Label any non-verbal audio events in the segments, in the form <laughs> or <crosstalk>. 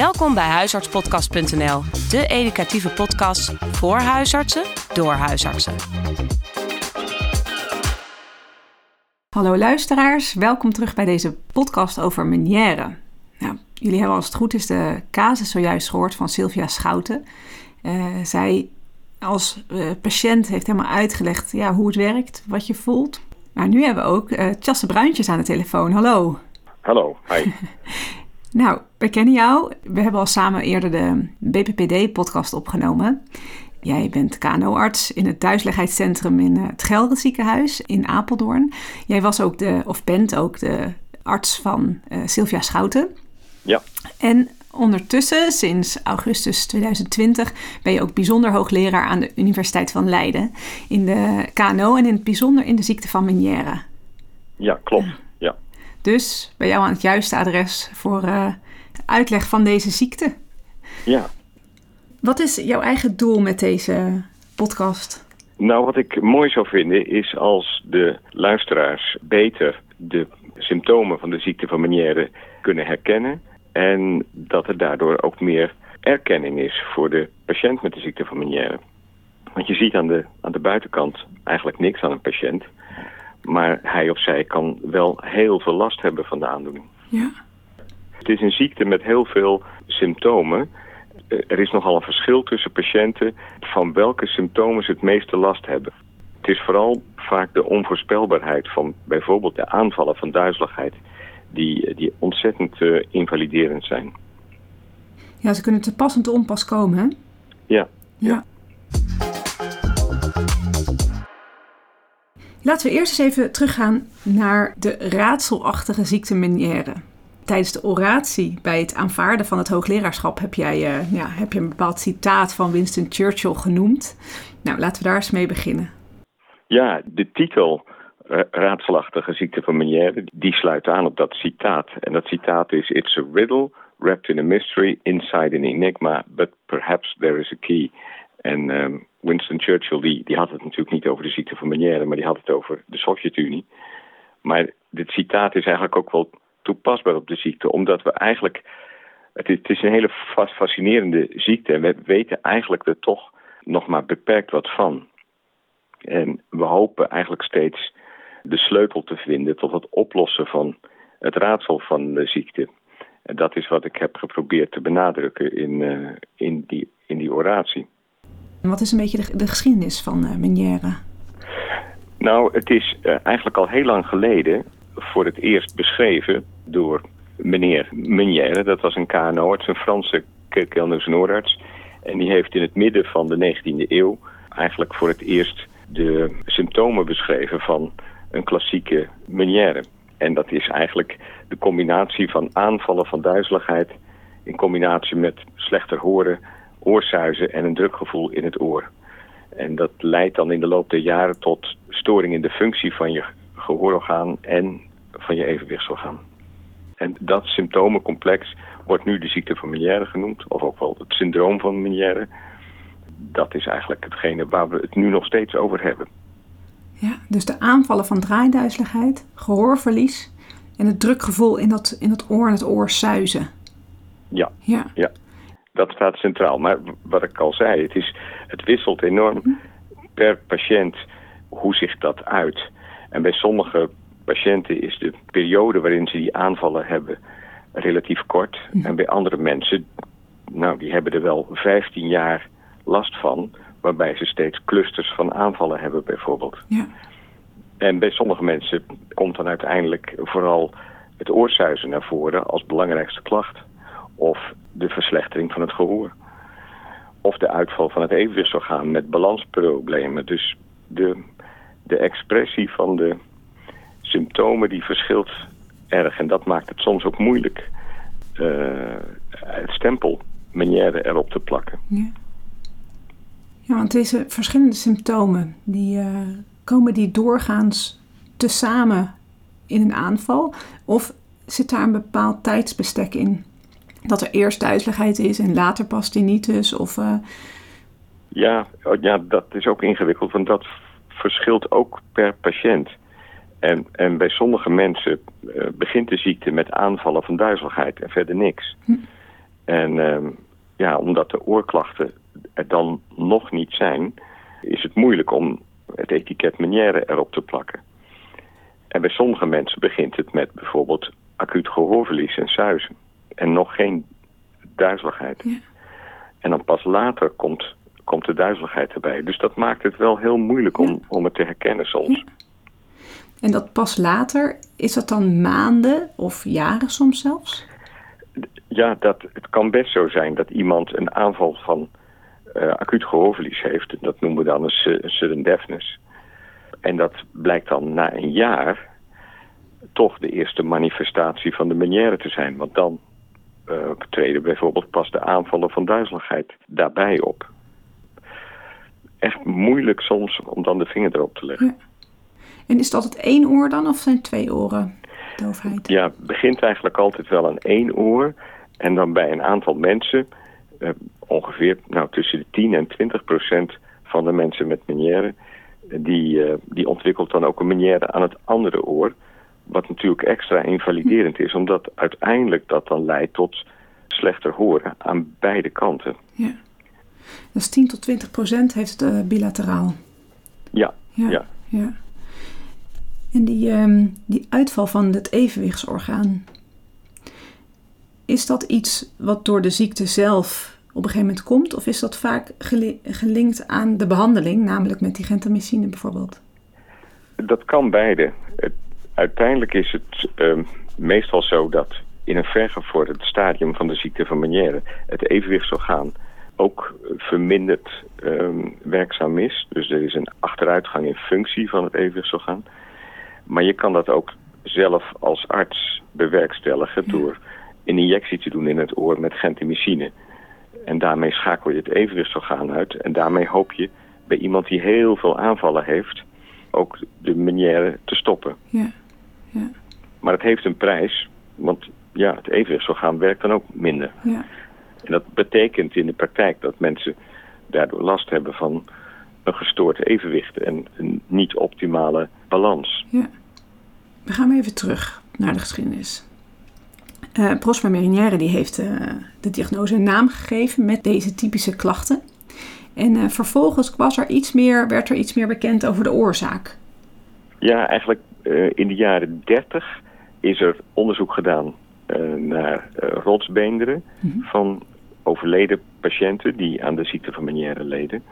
Welkom bij huisartspodcast.nl, de educatieve podcast voor huisartsen door huisartsen. Hallo luisteraars, welkom terug bij deze podcast over Meniere. Nou, jullie hebben als het goed is de casus zojuist gehoord van Sylvia Schouten. Uh, zij als uh, patiënt heeft helemaal uitgelegd ja, hoe het werkt, wat je voelt. Maar nu hebben we ook uh, Tjasse Bruintjes aan de telefoon. Hallo. Hallo, hi. <laughs> nou, we kennen jou. We hebben al samen eerder de BPPD-podcast opgenomen. Jij bent KNO-arts in het thuisleggheidscentrum in het Gelre ziekenhuis in Apeldoorn. Jij was ook de, of bent ook de arts van uh, Sylvia Schouten. Ja. En ondertussen, sinds augustus 2020, ben je ook bijzonder hoogleraar aan de Universiteit van Leiden. In de KNO en in het bijzonder in de ziekte van Meniere. Ja, klopt. Dus bij jou aan het juiste adres voor uh, uitleg van deze ziekte. Ja. Wat is jouw eigen doel met deze podcast? Nou, wat ik mooi zou vinden is als de luisteraars beter de symptomen van de ziekte van Meniere kunnen herkennen. En dat er daardoor ook meer erkenning is voor de patiënt met de ziekte van Meniere. Want je ziet aan de, aan de buitenkant eigenlijk niks aan een patiënt. Maar hij of zij kan wel heel veel last hebben van de aandoening. Ja. Het is een ziekte met heel veel symptomen. Er is nogal een verschil tussen patiënten van welke symptomen ze het meeste last hebben. Het is vooral vaak de onvoorspelbaarheid van bijvoorbeeld de aanvallen van duizeligheid die, die ontzettend uh, invaliderend zijn. Ja, ze kunnen te pas en te onpas komen, hè? Ja. ja. Laten we eerst eens even teruggaan naar de raadselachtige ziekte Meniere. Tijdens de oratie bij het aanvaarden van het hoogleraarschap heb jij uh, ja, heb je een bepaald citaat van Winston Churchill genoemd. Nou, laten we daar eens mee beginnen. Ja, de titel raadselachtige ziekte van Meniere, die sluit aan op dat citaat. En dat citaat is: It's a riddle wrapped in a mystery inside an enigma, but perhaps there is a key. En um, Winston Churchill die, die had het natuurlijk niet over de ziekte van Meniere, maar die had het over de Sovjet-Unie. Maar dit citaat is eigenlijk ook wel toepasbaar op de ziekte, omdat we eigenlijk. Het is, een hele fascinerende ziekte en we weten eigenlijk er toch nog maar beperkt wat van. En we hopen eigenlijk steeds de sleutel te vinden tot het oplossen van het raadsel van de ziekte. En dat is wat ik heb geprobeerd te benadrukken in, uh, in, die, in die oratie. Wat is een beetje de, de geschiedenis van uh, Meniere? Nou, het is uh, eigenlijk al heel lang geleden voor het eerst beschreven door meneer Meniere. Dat was een KNO-arts, een Franse Kerkelnus Noordarts. En die heeft in het midden van de 19e eeuw eigenlijk voor het eerst de symptomen beschreven van een klassieke Meniere. En dat is eigenlijk de combinatie van aanvallen van duizeligheid... in combinatie met slechter horen, oorsuizen en een drukgevoel in het oor. En dat leidt dan in de loop der jaren tot storing in de functie van je gehoororgaan en van je evenwichtsorgaan. En dat symptomencomplex wordt nu de ziekte van Meniere genoemd, of ook wel het syndroom van Meniere. Dat is eigenlijk hetgene waar we het nu nog steeds over hebben. Ja, dus de aanvallen van draaiduizeligheid, gehoorverlies en het drukgevoel in dat, in het oor en het oor suizen. Ja, ja. ja, dat staat centraal. Maar wat ik al zei, het, is, het wisselt enorm per patiënt hoe zich dat uit. En bij sommige patiënten is de periode waarin ze die aanvallen hebben relatief kort. En bij andere mensen, nou, die hebben er wel 15 jaar last van waarbij ze steeds clusters van aanvallen hebben bijvoorbeeld. Ja. En bij sommige mensen komt dan uiteindelijk vooral het oorsuizen naar voren als belangrijkste klacht. Of de verslechtering van het gehoor. Of de uitval van het evenwichtsorgaan met balansproblemen. Dus de, de expressie van de symptomen die verschilt erg. En dat maakt het soms ook moeilijk uh, het stempel erop te plakken. Ja. Ja, want deze verschillende symptomen, die, uh, komen die doorgaans tezamen in een aanval? Of zit daar een bepaald tijdsbestek in? Dat er eerst duizeligheid is en later pas tinnitus? Of, uh... ja, ja, dat is ook ingewikkeld, want dat verschilt ook per patiënt. En, en bij sommige mensen uh, begint de ziekte met aanvallen van duizeligheid en verder niks. Hm. En ehm, ja, omdat de oorklachten er dan nog niet zijn, is het moeilijk om het etiket Meniere erop te plakken. En bij sommige mensen begint het met bijvoorbeeld acuut gehoorverlies en suizen. En nog geen duizeligheid. Ja. En dan pas later komt, komt de duizeligheid erbij. Dus dat maakt het wel heel moeilijk om, om het te herkennen soms. En dat pas later, is dat dan maanden of jaren soms zelfs? Ja, dat, het kan best zo zijn dat iemand een aanval van uh, acuut gehoorverlies heeft. Dat noemen we dan een, su- een sudden deafness. En dat blijkt dan na een jaar toch de eerste manifestatie van de Meniere te zijn. Want dan uh, treden bijvoorbeeld pas de aanvallen van duizeligheid daarbij op. Echt moeilijk soms om dan de vinger erop te leggen. Ja. En is dat het één oor dan of zijn twee oren doofheid? Ja, het begint eigenlijk altijd wel aan één oor. En dan bij een aantal mensen, uh, ongeveer nou, tussen de 10 en 20 procent van de mensen met Meniere, die, uh, die ontwikkelt dan ook een Meniere aan het andere oor. Wat natuurlijk extra invaliderend is, omdat uiteindelijk dat dan leidt tot slechter horen aan beide kanten. Ja. Dus 10 tot 20 procent heeft het uh, bilateraal. Ja, ja. ja. ja. En die, um, die uitval van het evenwichtsorgaan, is dat iets wat door de ziekte zelf op een gegeven moment komt? Of is dat vaak gelinkt aan de behandeling, namelijk met die gentamicine bijvoorbeeld? Dat kan beide. Uiteindelijk is het um, meestal zo dat in een vergevorderd stadium van de ziekte van Meniere het evenwichtsorgaan ook verminderd um, werkzaam is. Dus er is een achteruitgang in functie van het evenwichtsorgaan. Maar je kan dat ook zelf als arts bewerkstelligen door een injectie te doen in het oor met gentamicine. En daarmee schakel je het evenwichtsorgaan uit. En daarmee hoop je bij iemand die heel veel aanvallen heeft ook de Meniere te stoppen. Ja. Ja. Maar het heeft een prijs, want ja, het evenwichtsorgaan werkt dan ook minder. Ja. En dat betekent in de praktijk dat mensen daardoor last hebben van een gestoord evenwicht en een niet optimale balans. Ja. We gaan weer even terug naar de geschiedenis. Uh, Prosper Merinière die heeft uh, de diagnose een naam gegeven met deze typische klachten. En uh, vervolgens was er iets meer, werd er iets meer bekend over de oorzaak. Ja, eigenlijk in de jaren 30 is er onderzoek gedaan naar rotsbeenderen mm -hmm. van overleden patiënten die aan de ziekte van Meniere leden.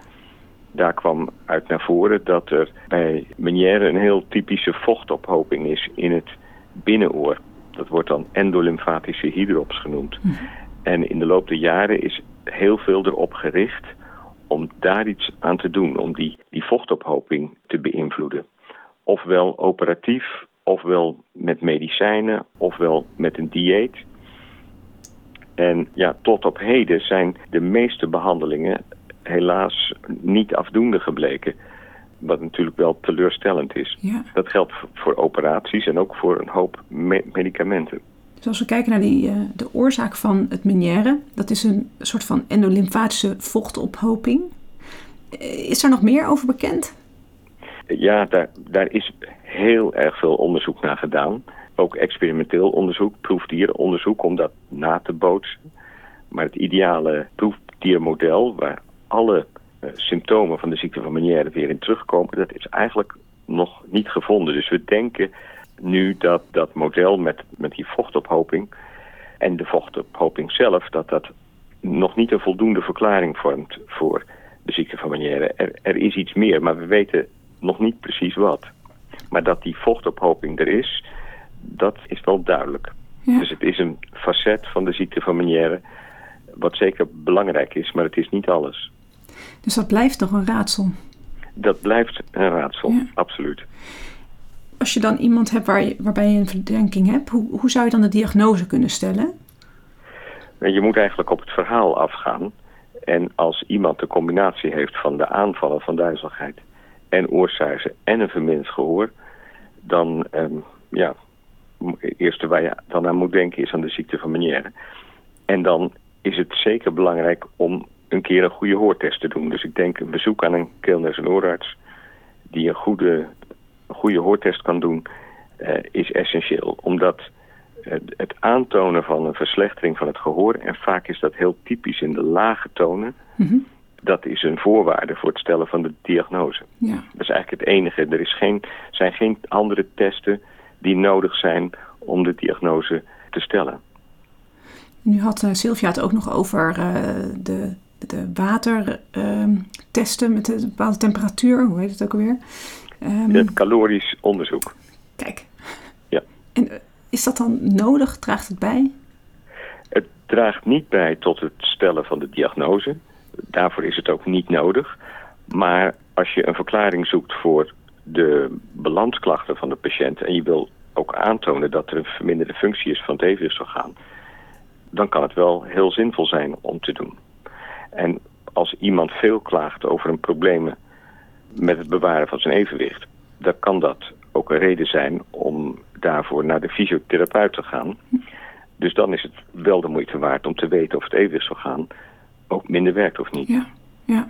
Daar kwam uit naar voren dat er bij Meniere een heel typische vochtophoping is in het binnenoor. Dat wordt dan endolymfatische hydrops genoemd. Mhm. Mm. En in de loop der jaren is heel veel erop gericht om daar iets aan te doen, om die, die vochtophoping te beïnvloeden. Ofwel operatief, ofwel met medicijnen, ofwel met een dieet. En ja, tot op heden zijn de meeste behandelingen helaas niet afdoende gebleken. Wat natuurlijk wel teleurstellend is. Ja. Dat geldt voor operaties en ook voor een hoop me medicamenten. Dus als we kijken naar die, uh, de oorzaak van het Meniere, dat is een soort van endolymfatische vochtophoping. Is er nog meer over bekend? Ja, daar, daar is heel erg veel onderzoek naar gedaan. Ook experimenteel onderzoek, proefdierenonderzoek om dat na te bootsen. Maar het ideale proefdiermodel, waar alle uh, symptomen van de ziekte van Meniere weer in terugkomen, dat is eigenlijk nog niet gevonden. Dus we denken nu dat dat model met, met die vochtophoping en de vochtophoping zelf, dat dat nog niet een voldoende verklaring vormt voor de ziekte van Meniere. Er, er is iets meer, maar we weten nog niet precies wat. Maar dat die vochtophoping er is, dat is wel duidelijk. Ja. Dus het is een facet van de ziekte van Meniere, wat zeker belangrijk is, maar het is niet alles. Dus dat blijft nog een raadsel? Dat blijft een raadsel, Ja. absoluut. Als je dan iemand hebt waar je, waarbij je een verdenking hebt, hoe, hoe zou je dan de diagnose kunnen stellen? En Je moet eigenlijk op het verhaal afgaan. En als iemand de combinatie heeft van de aanvallen van duizeligheid en oorsuizen en een verminderd gehoor, dan, ehm, ja, het eerste waar je dan aan moet denken is aan de ziekte van Meniere. En dan is het zeker belangrijk om een keer een goede hoortest te doen. Dus ik denk een bezoek aan een keelners- en oorarts die een goede, een goede hoortest kan doen, uh, is essentieel. Omdat het, het aantonen van een verslechtering van het gehoor, en vaak is dat heel typisch in de lage tonen, Mhm. Dat is een voorwaarde voor het stellen van de diagnose. Ja. Dat is eigenlijk het enige. Er is geen, zijn geen andere testen die nodig zijn om de diagnose te stellen. Nu had eh, Sylvia het ook nog over eh, de, de watertesten met een bepaalde temperatuur. Hoe heet het ook alweer? Ehm, Het calorisch onderzoek. Kijk. Ja. En eh, is dat dan nodig? Draagt het bij? Het draagt niet bij tot het stellen van de diagnose. Daarvoor is het ook niet nodig. Maar als je een verklaring zoekt voor de balansklachten van de patiënt... en je wil ook aantonen dat er een verminderde functie is van het evenwichtsorgaan... dan kan het wel heel zinvol zijn om te doen. En als iemand veel klaagt over een probleem met het bewaren van zijn evenwicht... dan kan dat ook een reden zijn om daarvoor naar de fysiotherapeut te gaan... Dus dan is het wel de moeite waard om te weten of het evenwichtsorgaan ook minder werkt of niet. Ja. ja.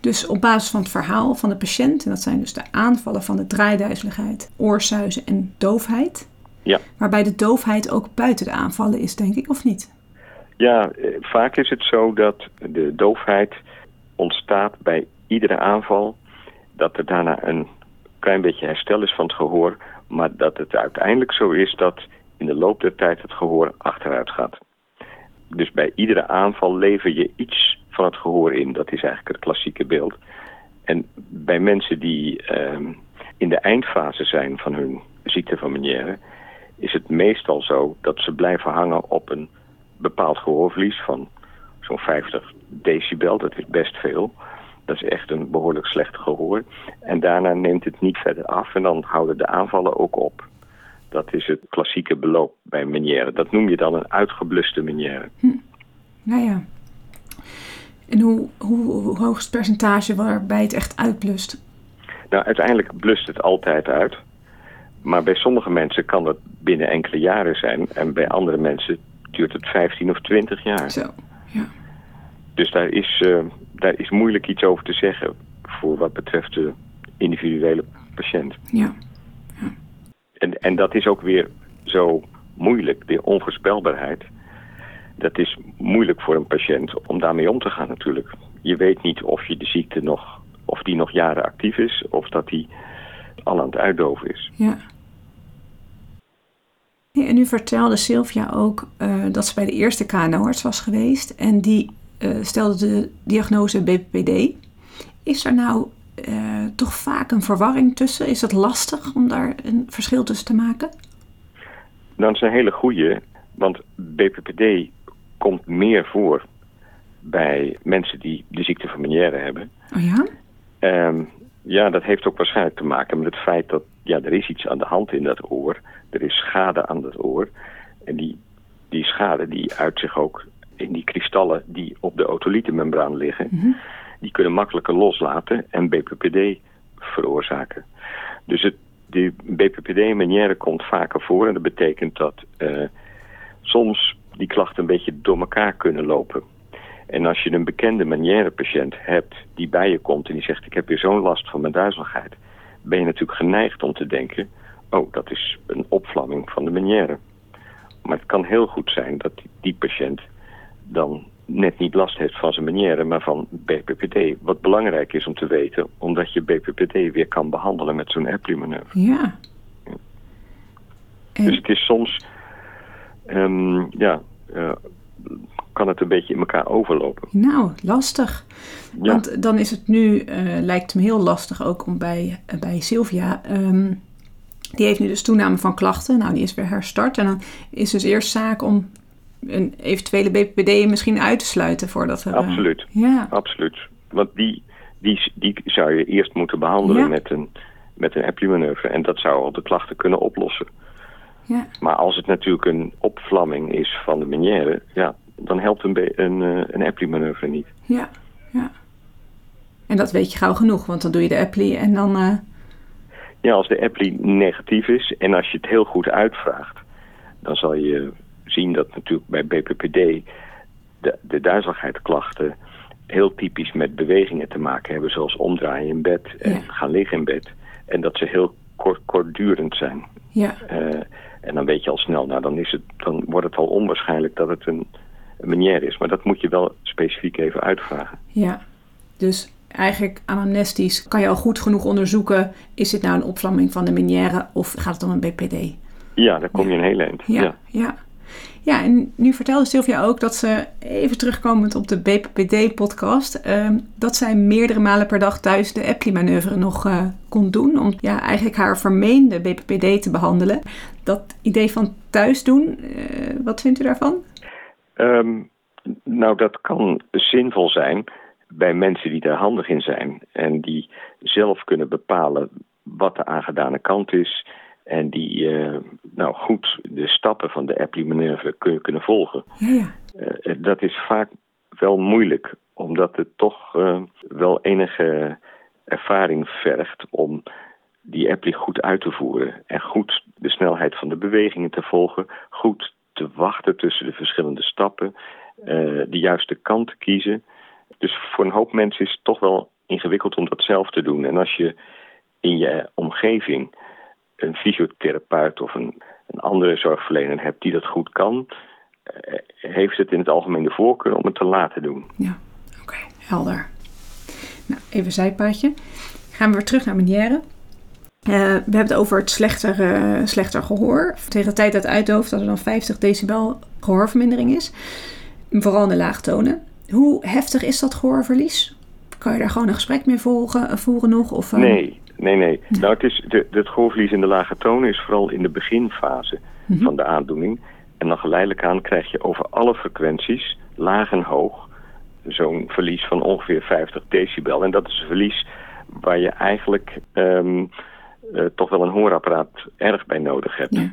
Dus op basis van het verhaal van de patiënt, en dat zijn dus de aanvallen van de draaiduizeligheid, oorsuizen en doofheid. Ja. Waarbij de doofheid ook buiten de aanvallen is, denk ik, of niet? Ja, eh, vaak is het zo dat de doofheid ontstaat bij iedere aanval. Dat er daarna een klein beetje herstel is van het gehoor. Maar dat het uiteindelijk zo is dat in de loop der tijd het gehoor achteruit gaat. Dus bij iedere aanval lever je iets van het gehoor in. Dat is eigenlijk het klassieke beeld. En bij mensen die ehm, in de eindfase zijn van hun ziekte van Meniere... is het meestal zo dat ze blijven hangen op een bepaald gehoorverlies van zo'n 50 decibel. Dat is best veel. Dat is echt een behoorlijk slecht gehoor. En daarna neemt het niet verder af en dan houden de aanvallen ook op. Dat is het klassieke beloop bij Meniere. Dat noem je dan een uitgebluste Meniere. Nou ja. En hoe, hoe, hoe hoog is het percentage waarbij het echt uitblust? Nou, uiteindelijk blust het altijd uit. Maar bij sommige mensen kan dat binnen enkele jaren zijn. En bij andere mensen duurt het 15 of 20 jaar. Zo, ja. Dus daar is, uh, daar is moeilijk iets over te zeggen voor wat betreft de individuele patiënt. Ja. En, en dat is ook weer zo moeilijk, de onvoorspelbaarheid. Dat is moeilijk voor een patiënt om daarmee om te gaan natuurlijk. Je weet niet of je de ziekte nog, of die nog jaren actief is, of dat die al aan het uitdoven is. Ja. En nu vertelde Sylvia ook uh, dat ze bij de eerste KNO-arts was geweest en die uh, stelde de diagnose BPPD. Is er nou uh, toch vaak een verwarring tussen? Is het lastig om daar een verschil tussen te maken? Dat is een hele goeie, want BPPD komt meer voor bij mensen die de ziekte van Meniere hebben. Oh ja? Um, ja, dat heeft ook waarschijnlijk te maken met het feit dat ja, er is iets aan de hand in dat oor. Er is schade aan dat oor. En die, die schade die uit zich ook in die kristallen die op de otolietenmembraan liggen. Mm -hmm. Die kunnen makkelijker loslaten en BPPD veroorzaken. Dus het, de BPPD-manière komt vaker voor. En dat betekent dat uh, soms die klachten een beetje door elkaar kunnen lopen. En als je een bekende manière patiënt hebt die bij je komt en die zegt ik heb weer zo'n last van mijn duizeligheid, ben je natuurlijk geneigd om te denken, oh dat is een opvlamming van de manière. Maar het kan heel goed zijn dat die, die patiënt dan net niet last heeft van zijn manière, maar van BPPD. Wat belangrijk is om te weten, omdat je BPPD weer kan behandelen met zo'n Epley-manoeuvre. Ja. En... Dus het is soms, um, ja, uh, kan het een beetje in elkaar overlopen. Nou, lastig. Ja. Want dan is het nu, uh, lijkt me heel lastig ook om bij, uh, bij Sylvia. Um, die heeft nu dus toename van klachten. Nou, die is weer herstart. En dan is dus eerst zaak om een eventuele BPPD misschien uit te sluiten voordat er... Absoluut. Uh, ja. Absoluut. Want die, die, die zou je eerst moeten behandelen ja. met een, met een Epley-manoeuvre. En dat zou al de klachten kunnen oplossen. Ja. Maar als het natuurlijk een opvlamming is van de manière, ja, dan helpt een, een, een Epley-manoeuvre niet. Ja, ja. En dat weet je gauw genoeg, want dan doe je de Epley en dan... Uh... Ja, als de Epley negatief is en als je het heel goed uitvraagt, dan zal je zien dat natuurlijk bij BPPD de, de duizeligheidklachten heel typisch met bewegingen te maken hebben, zoals omdraaien in bed en Ja. gaan liggen in bed. En dat ze heel kort, kortdurend zijn. Ja. Uh, en dan weet je al snel, nou dan, is het, dan wordt het al onwaarschijnlijk dat het een, een manier is. Maar dat moet je wel specifiek even uitvragen. Ja, dus eigenlijk anamnestisch kan je al goed genoeg onderzoeken... is dit nou een opvlamming van de meniere of gaat het om een BPD? Ja, daar kom je een hele eind. Ja, ja. ja. Ja en nu vertelde Sylvia ook dat ze, even terugkomend op de BPPD-podcast... Ehm, dat zij meerdere malen per dag thuis de Eppli-manoeuvre nog uh, kon doen... om ja, eigenlijk haar vermeende BPPD te behandelen. Dat idee van thuis doen, uh, wat vindt u daarvan? Um, nou, dat kan zinvol zijn bij mensen die daar handig in zijn... en die zelf kunnen bepalen wat de aangedane kant is... En die uh, nou goed de stappen van de Appli-manoeuvre kun, kunnen volgen. Ja. Uh, dat is vaak wel moeilijk, omdat het toch uh, wel enige ervaring vergt om die Appli goed uit te voeren. En goed de snelheid van de bewegingen te volgen. Goed te wachten tussen de verschillende stappen. de juiste kant te kiezen. Dus voor een hoop mensen is het toch wel ingewikkeld om dat zelf te doen. En als je in je omgeving een fysiotherapeut of een, een andere zorgverlener hebt die dat goed kan, heeft het in het algemeen de voorkeur om het te laten doen. Ja, oké, okay, helder. Nou, even zijpaadje. Gaan we weer terug naar Meniere. Uh, we hebben het over het slechter, uh, slechter gehoor. Tegen de tijd dat het uitdooft dat er dan 50 decibel gehoorvermindering is. Vooral in de laagtonen. Hoe heftig is dat gehoorverlies? Kan je daar gewoon een gesprek mee volgen, voeren nog? Of, uh... Nee, Nee, nee. Nou, het, is de, het gehoorverlies in de lage tonen is vooral in de beginfase mm -hmm. van de aandoening. En dan geleidelijk aan krijg je over alle frequenties, laag en hoog, zo'n verlies van ongeveer 50 decibel. En dat is een verlies waar je eigenlijk um, uh, toch wel een hoorapparaat erg bij nodig hebt. Ja.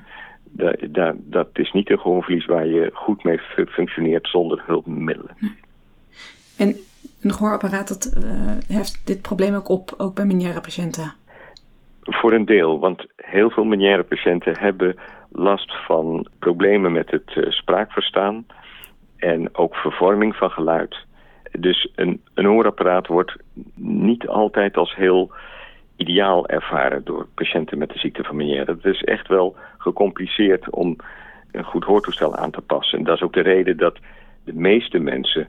Da, da, dat is niet een gehoorverlies waar je goed mee functioneert zonder hulpmiddelen. En een gehoorapparaat dat uh, heeft dit probleem ook op, ook bij meniere patiënten? Voor een deel, want heel veel meniere patiënten hebben last van problemen met het uh, spraakverstaan en ook vervorming van geluid. Dus een, een hoorapparaat wordt niet altijd als heel ideaal ervaren door patiënten met de ziekte van Meniere. Het is echt wel gecompliceerd om een goed hoortoestel aan te passen. En dat is ook de reden dat de meeste mensen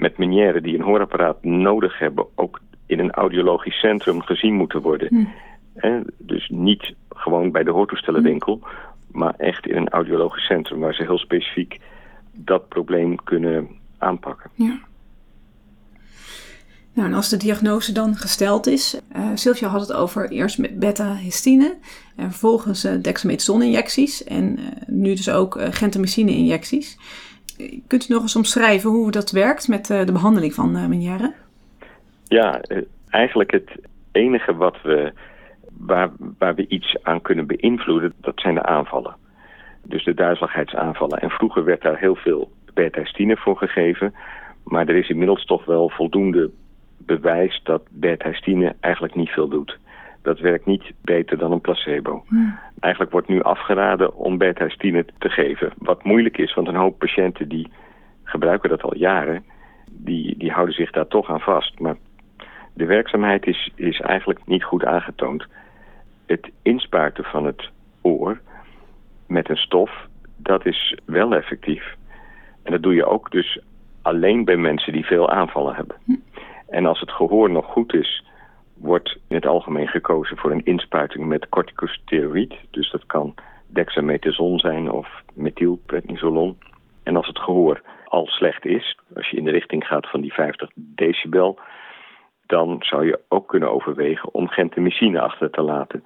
met Meniere die een hoorapparaat nodig hebben... ook in een audiologisch centrum gezien moeten worden. Hm. Dus niet gewoon bij de hoortoestellenwinkel... maar echt in een audiologisch centrum... waar ze heel specifiek dat probleem kunnen aanpakken. Ja. Nou, en als de diagnose dan gesteld is... Uh, Sylvia had het over eerst met beta-histine... en vervolgens uh, dexamethason-injecties... en uh, nu dus ook gentamicine-injecties... Kunt u nog eens omschrijven hoe dat werkt met de behandeling van uh, Meniere? Ja, eigenlijk het enige wat we, waar, waar we iets aan kunnen beïnvloeden, dat zijn de aanvallen. Dus de duizeligheidsaanvallen. En vroeger werd daar heel veel beta-histine voor gegeven. Maar er is inmiddels toch wel voldoende bewijs dat beta-histine eigenlijk niet veel doet. Dat werkt niet beter dan een placebo. Eigenlijk wordt nu afgeraden om beta-histine te geven. Wat moeilijk is, want een hoop patiënten die gebruiken dat al jaren... die, die houden zich daar toch aan vast. Maar de werkzaamheid is, is eigenlijk niet goed aangetoond. Het inspuiten van het oor met een stof, dat is wel effectief. En dat doe je ook dus alleen bij mensen die veel aanvallen hebben. En als het gehoor nog goed is wordt in het algemeen gekozen voor een inspuiting met corticosteroïd. Dus dat kan dexamethason zijn of methylprednisolon. En als het gehoor al slecht is, als je in de richting gaat van die 50 decibel... dan zou je ook kunnen overwegen om gentamicine achter te laten.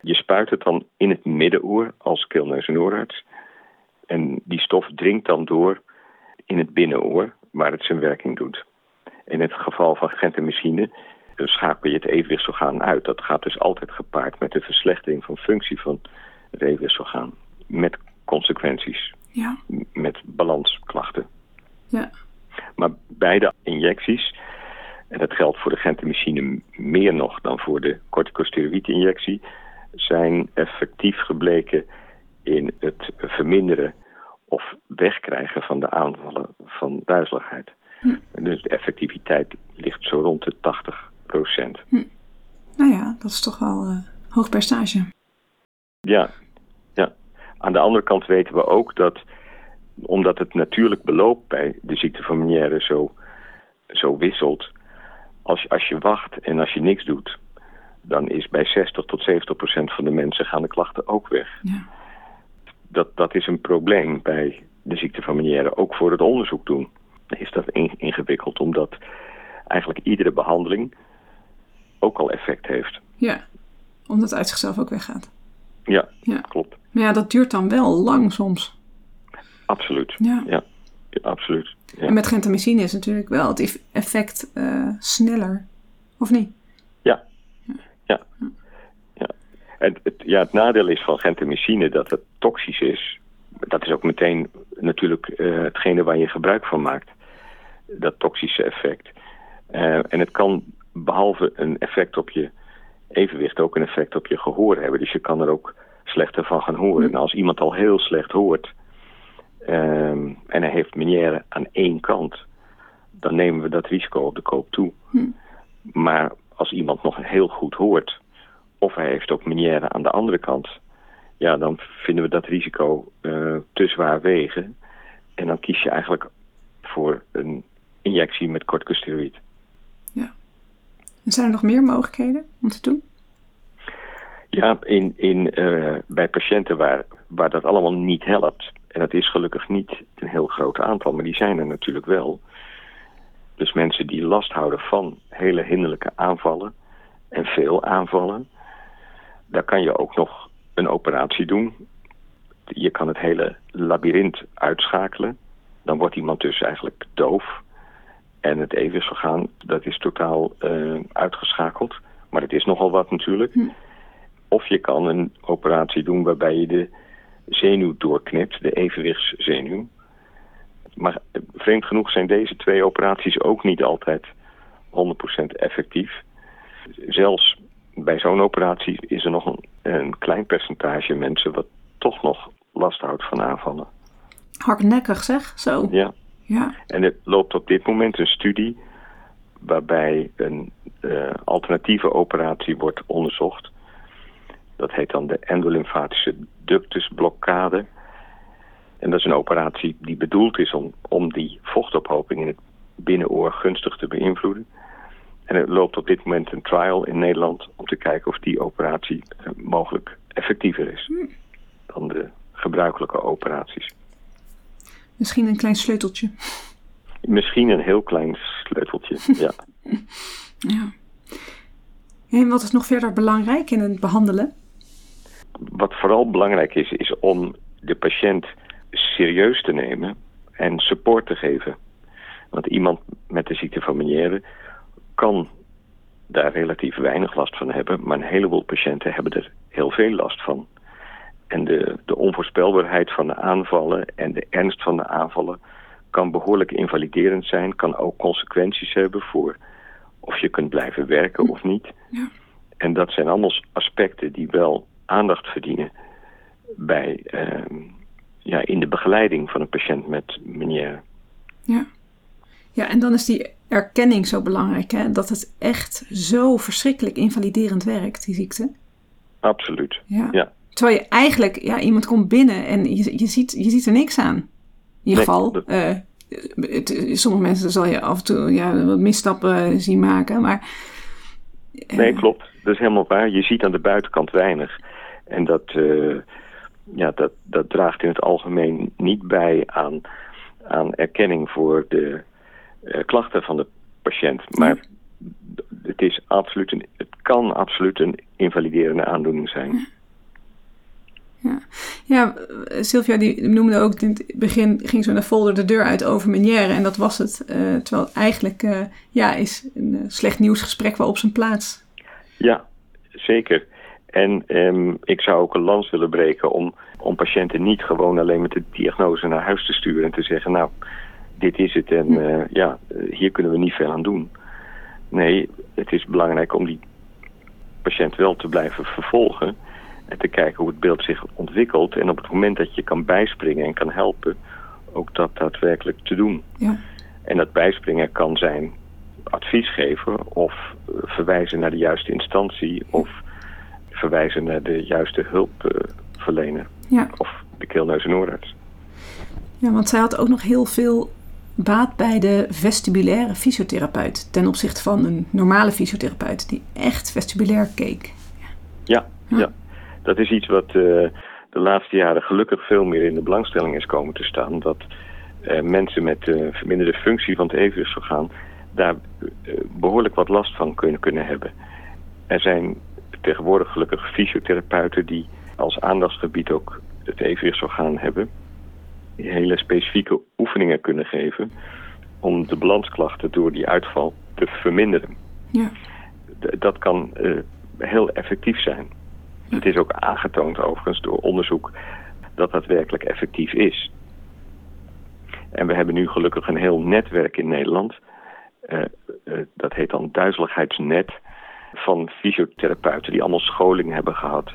Je spuit het dan in het middenoor als keelneus en. En die stof dringt dan door in het binnenoor, waar het zijn werking doet. In het geval van gentamicine schakel je het evenwichtsorgaan uit. Dat gaat dus altijd gepaard met de verslechtering van functie van het evenwichtsorgaan. Met consequenties. Ja. Met balansklachten. Ja. Maar beide injecties, en dat geldt voor de gentamicine meer nog dan voor de corticosteroïdinjectie, zijn effectief gebleken in het verminderen of wegkrijgen van de aanvallen van duizeligheid. Hm. Dus de effectiviteit ligt zo rond de 80 procent. Hm. Nou ja, dat is toch wel uh, hoog percentage. Ja, ja. Aan de andere kant weten we ook dat, omdat het natuurlijk beloop bij de ziekte van Meniere zo, zo wisselt, als, als je wacht en als je niks doet, dan is bij 60 tot 70 procent van de mensen gaan de klachten ook weg. Ja. Dat, dat is een probleem bij de ziekte van Meniere, ook voor het onderzoek doen. Is dat ingewikkeld, omdat eigenlijk iedere behandeling ook al effect heeft. Ja, omdat het uit zichzelf ook weggaat. Ja, Ja. klopt. Maar ja, dat duurt dan wel lang soms. Absoluut. Ja. Ja, absoluut. Ja. En met gentamicine is natuurlijk wel het eff- effect eh, sneller. Of niet? Ja. Ja. ja. En het, ja, het nadeel is van gentamicine dat het toxisch is. Dat is ook meteen natuurlijk eh, hetgene waar je gebruik van maakt. Dat toxische effect. Eh, en het kan behalve een effect op je evenwicht ook een effect op je gehoor hebben. Dus je kan er ook slechter van gaan horen. En als iemand al heel slecht hoort ehm, en hij heeft meniere aan één kant, dan nemen we dat risico op de koop toe. Maar als iemand nog heel goed hoort, of hij heeft ook meniere aan de andere kant, ja, dan vinden we dat risico eh, te zwaar wegen. En dan kies je eigenlijk voor een injectie met corticosteroïd. Zijn er nog meer mogelijkheden om te doen? Ja, in, in, eh, bij patiënten waar, waar dat allemaal niet helpt. En dat is gelukkig niet een heel groot aantal, maar die zijn er natuurlijk wel. Dus mensen die last houden van hele hinderlijke aanvallen en veel aanvallen. Daar kan je ook nog een operatie doen. Je kan het hele labyrint uitschakelen. Dan wordt iemand dus eigenlijk doof. En het evenwichtsorgaan, dat is totaal eh, uitgeschakeld. Maar het is nogal wat natuurlijk. Of je kan een operatie doen waarbij je de zenuw doorknipt, de evenwichtszenuw. Maar eh, vreemd genoeg zijn deze twee operaties ook niet altijd 100% effectief. Zelfs bij zo'n operatie is er nog een, een klein percentage mensen wat toch nog last houdt van aanvallen. Hardnekkig zeg, zo. Ja. Ja. En er loopt op dit moment een studie waarbij een eh, alternatieve operatie wordt onderzocht. Dat heet dan de endolymfatische ductusblokkade. En dat is een operatie die bedoeld is om, om die vochtophoping in het binnenoor gunstig te beïnvloeden. En er loopt op dit moment een trial in Nederland om te kijken of die operatie eh, mogelijk effectiever is dan de gebruikelijke operaties. Misschien een klein sleuteltje. Misschien een heel klein sleuteltje, <laughs> ja. Ja. En wat is nog verder belangrijk in het behandelen? Wat vooral belangrijk is, is om de patiënt serieus te nemen en support te geven. Want iemand met de ziekte van Meniere kan daar relatief weinig last van hebben, maar een heleboel patiënten hebben er heel veel last van. En de, de onvoorspelbaarheid van de aanvallen en de ernst van de aanvallen kan behoorlijk invaliderend zijn, kan ook consequenties hebben voor of je kunt blijven werken of niet. Ja. En dat zijn allemaal aspecten die wel aandacht verdienen bij, ehm, ja, in de begeleiding van een patiënt met Meniere. Ja. Ja, en dan is die erkenning zo belangrijk, hè? Dat het echt zo verschrikkelijk invaliderend werkt, die ziekte. Absoluut. Ja. Ja. Terwijl je eigenlijk, ja, iemand komt binnen en je, je, ziet, je ziet er niks aan. In ieder Nee, geval, dat- eh, het, sommige mensen zal je af en toe ja, wat misstappen zien maken, maar... eh, Nee, klopt. Dat is helemaal waar. Je ziet aan de buitenkant weinig. En dat, eh, ja, dat, dat draagt in het algemeen niet bij aan, aan erkenning voor de klachten van de patiënt. Maar het, is absoluut een, het kan absoluut een invaliderende aandoening zijn. Ja, ja eh, Sylvia die noemde ook in het begin ging zo naar folder de deur uit over Meniere en dat was het. eh, terwijl het eigenlijk eh, ja, is een eh, slecht nieuwsgesprek wel op zijn plaats. Ja, zeker. En ehm, ik zou ook een lans willen breken om, om patiënten niet gewoon alleen met de diagnose naar huis te sturen en te zeggen, nou, dit is het en eh, ja, hier kunnen we niet veel aan doen. Nee, het is belangrijk om die patiënt wel te blijven vervolgen en te kijken hoe het beeld zich ontwikkelt. En op het moment dat je kan bijspringen en kan helpen, ook dat daadwerkelijk te doen. Ja, En dat bijspringen kan zijn advies geven of eh, verwijzen naar de juiste instantie of verwijzen naar de juiste hulpverlener. Ja. Of de keelneus en oorarts. ja, want zij had ook nog heel veel baat bij de vestibulaire fysiotherapeut ten opzichte van een normale fysiotherapeut die echt vestibulair keek. Ja, Ja. ja. Dat is iets wat eh, de laatste jaren gelukkig veel meer in de belangstelling is komen te staan. Dat eh, mensen met eh, verminderde functie van het evenwichtsorgaan daar eh, behoorlijk wat last van kunnen, kunnen hebben. Er zijn tegenwoordig gelukkig fysiotherapeuten die als aandachtsgebied ook het evenwichtsorgaan hebben. Die hele specifieke oefeningen kunnen geven om de balansklachten door die uitval te verminderen Ja, dat kan heel effectief zijn. Het is ook aangetoond overigens door onderzoek dat dat werkelijk effectief is. En we hebben nu gelukkig een heel netwerk in Nederland. eh, eh, dat heet dan duizeligheidsnet van fysiotherapeuten die allemaal scholing hebben gehad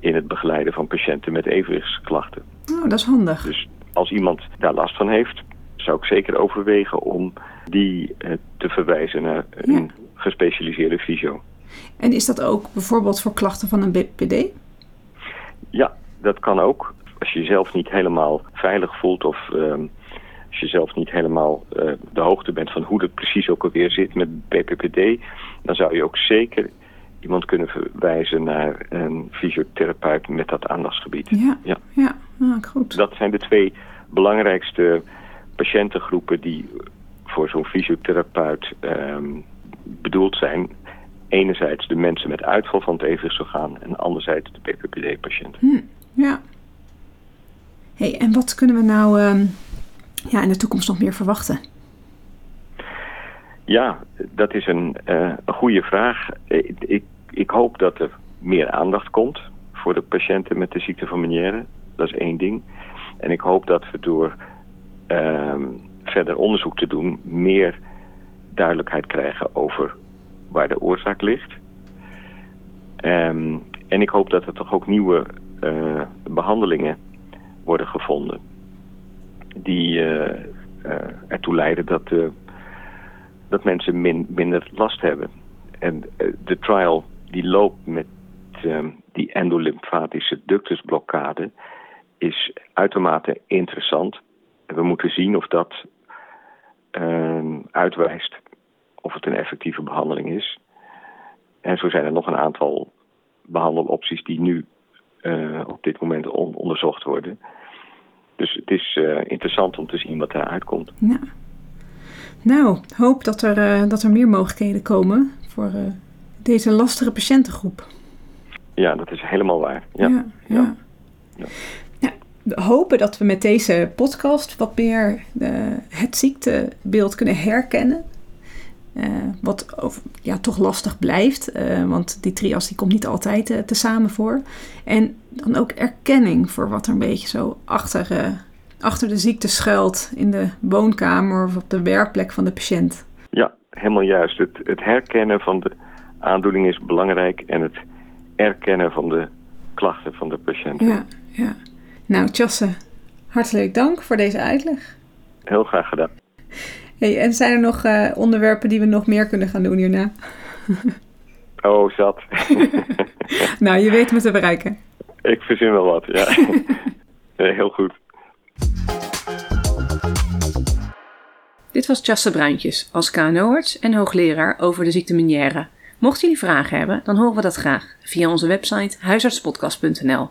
in het begeleiden van patiënten met evenwichtsklachten. oh, dat is handig. Dus als iemand daar last van heeft, zou ik zeker overwegen om die eh, te verwijzen naar een Ja. gespecialiseerde fysio. En is dat ook bijvoorbeeld voor klachten van een BPD? Ja, dat kan ook. Als je jezelf niet helemaal veilig voelt of ehm, als je zelf niet helemaal eh, de hoogte bent van hoe het precies ook alweer zit met BPPD, dan zou je ook zeker iemand kunnen verwijzen naar een fysiotherapeut met dat aandachtsgebied. Ja, Ja. ja. Ah, goed. Dat zijn de twee belangrijkste patiëntengroepen die voor zo'n fysiotherapeut ehm, bedoeld zijn. Enerzijds de mensen met uitval van het evenwichtsorgaan en anderzijds de BPPD-patiënten. Hm, ja. hey, en wat kunnen we nou ehm, ja, in de toekomst nog meer verwachten? Ja, dat is een, een goede vraag. Eh, Ik, ik hoop dat er meer aandacht komt voor de patiënten met de ziekte van Meniere. Dat is één ding. En ik hoop dat we door ehm, verder onderzoek te doen meer duidelijkheid krijgen over waar de oorzaak ligt. Ehm, en ik hoop dat er toch ook nieuwe eh, behandelingen worden gevonden die eh, eh, ertoe leiden dat dat mensen min, minder last hebben. En de trial die loopt met ehm, die endolymfatische ductusblokkade is uitermate interessant. We moeten zien of dat ehm, uitwijst of het een effectieve behandeling is. En zo zijn er nog een aantal behandelopties die nu eh, op dit moment on- onderzocht worden. Dus het is eh, interessant om te zien wat daaruit komt. Ja. Nou, hoop dat er, eh, dat er meer mogelijkheden komen voor deze lastige patiëntengroep. Ja, dat is helemaal waar. Ja. ja. ja. Ja. Ja, we hopen dat we met deze podcast wat meer het ziektebeeld kunnen herkennen. Eh, wat ja, toch lastig blijft, eh, want die trias die komt niet altijd eh, tezamen voor. En dan ook erkenning voor wat er een beetje zo achter, achter de ziekte schuilt in de woonkamer of op de werkplek van de patiënt. Ja, helemaal juist. Het, het herkennen van de aandoening is belangrijk en het erkennen van de klachten van de patiënt. Ja, ja. Nou, Tjasse, hartelijk dank voor deze uitleg. Heel graag gedaan. Hey, en zijn er nog eh, onderwerpen die we nog meer kunnen gaan doen hierna? <laughs> Oh, zat. <laughs> Nou, je weet me te bereiken. Ik verzin wel wat, ja. <laughs> Nee, heel goed. Dit was Tjasse Bruintjes als KNO-arts en hoogleraar over de ziekte Meniere. Mochten jullie vragen hebben, dan horen we dat graag via onze website huisartspodcast.nl.